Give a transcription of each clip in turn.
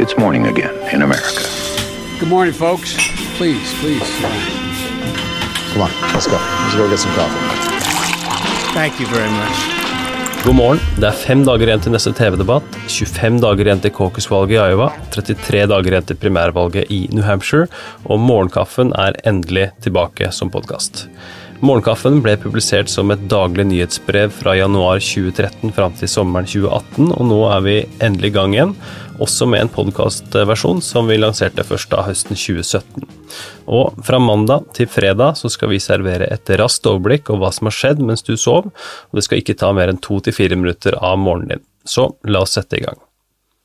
It's morning again in America. Good morning, folks. Please, please. Come on, let's go. Let's go get some coffee. Thank you very much. God morgen. Det er fem dager igjen til neste TV-debatt, 25 dager igjen til caucus-valget i Iowa, 33 dager igjen til primærvalget i New Hampshire, og morgenkaffen er endelig tilbake som podkast. Morgenkaffen ble publisert som et daglig nyhetsbrev fra januar 2013 fram til sommeren 2018, og nå er vi endelig i gang igjen, også med en podkastversjon som vi lanserte først da høsten 2017. Og fra mandag til fredag så skal vi servere et raskt overblikk over hva som har skjedd mens du sov, og det skal ikke ta mer enn to til fire minutter av morgenen din. Så la oss sette i gang.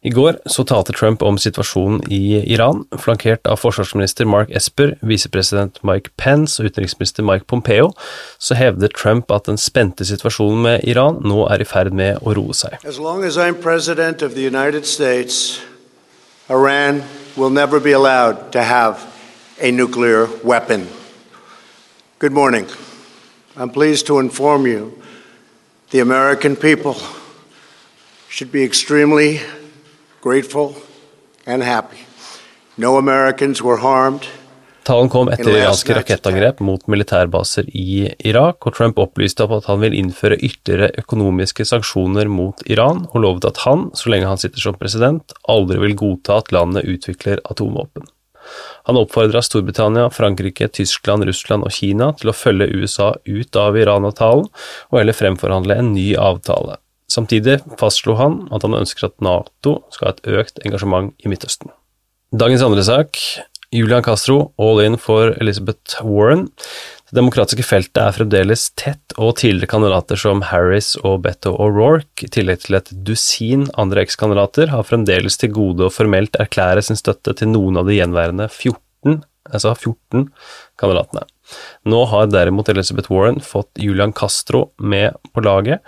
I går så talte Trump om situasjonen i Iran, flankert av forsvarsminister Mark Esper, visepresident Mike Pence og utenriksminister Mike Pompeo, så hevder Trump at den spente situasjonen med Iran nå er i ferd med å roe seg. As as States, Iran will never be allowed to have a nuclear weapon. Good morning. I'm pleased to inform you the American people should be extremely grateful and happy. No Americans were harmed. Talen kom etter iranske rakettangrep mot militærbaser i Irak, og Trump opplyste at han vil innføre ytterligere økonomiske sanksjoner mot Iran, og lovet at han, så lenge han sitter som president, aldri vil godta at landet utvikler atomvåpen. Han oppfordra Storbritannia, Frankrike, Tyskland, Russland og Kina til å følge USA ut av Iran-avtalen, og heller fremforhandle en ny avtale. Samtidig fastslo han at han ønsker at Nato skal ha et økt engasjement i Midtøsten. Dagens andre sak Julian Castro all in for Elizabeth Warren. Det demokratiske feltet er fremdeles tett, og tidligere kandidater som Harris og Beto O'Rourke, i tillegg til et dusin andre ekskandidater, har fremdeles til gode å formelt erklære sin støtte til noen av de gjenværende 14, altså 14 kandidatene. Nå har derimot Elizabeth Warren fått Julian Castro med på laget.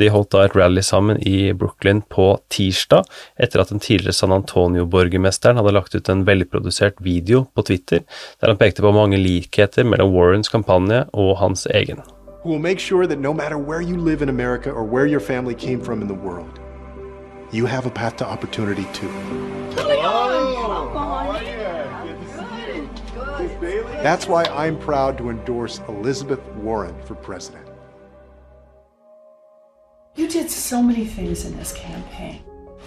De holdt da et rally sammen i Brooklyn på tirsdag, etter at den tidligere San Antonio-borgermesteren hadde lagt ut en velprodusert video på Twitter, der han pekte på mange likheter mellom Warrens kampanje og hans egen. Who will make sure that no matter where you live in America or where your family came from in the world, you have a path to opportunity too. That's why I'm proud to endorse Elizabeth Warren for president. You did so many things in this campaign.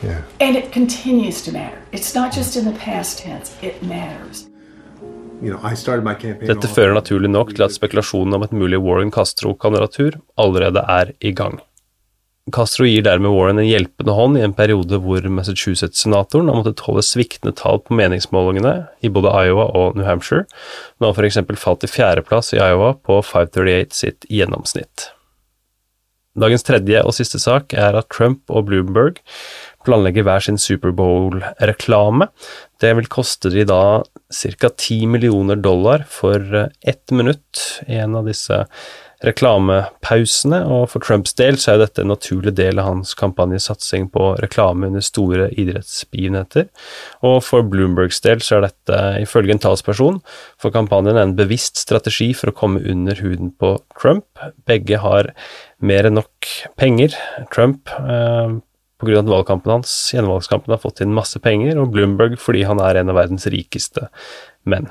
Yeah. And it continues to matter. It's not just in the past tense, it matters. You know, I started my campaign Dette off- fører naturlig nok til at spekulasjonen om et mulig Warren-Castro-kandidatur allerede er i gang. Castro gir dermed Warren en hjelpende hånd i en periode hvor Massachusetts-senatoren har måttet holde sviktende tall på meningsmålingene i både Iowa og New Hampshire, men har f.eks. falt til fjerdeplass i Iowa på 538 sitt gjennomsnitt. Dagens tredje og siste sak er at Trump og Bloomberg planlegger hver sin Superbowl-reklame. Det vil koste de da ca. 10 millioner dollar for ett minutt i en av disse reklamepausene, og for Trumps del så er dette en naturlig del av hans kampanjesatsing på reklame under store idrettsbegivenheter, og for Bloombergs del så er dette ifølge en talsperson for kampanjen en bevisst strategi for å komme under huden på Trump. Begge har mer enn nok penger. Trump eh, av at valgkampen hans, gjenvalgskampen har fått inn masse penger, og Bloomberg fordi han er en av verdens rikeste menn.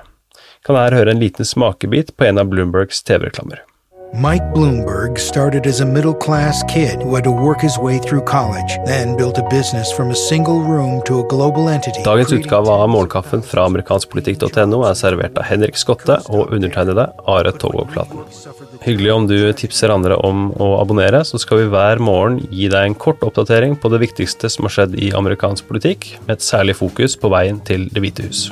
Kan her høre en liten smakebit på en av Bloombergs TV-reklamer. Mike Bloomberg started as a middle class kid who had to work his way through college, then built a business from a single room to a global entity. Dagens utgave av Morgenkaffen fra amerikanskpolitikk.no er servert av Henrik Skotte og undertegnede Are Togvold-Flaten. Hyggelig om du tipser andre om å abonnere, så skal vi hver morgen gi deg en kort oppdatering på det viktigste som har skjedd i amerikansk politikk, med et særlig fokus på veien til Det hvite hus.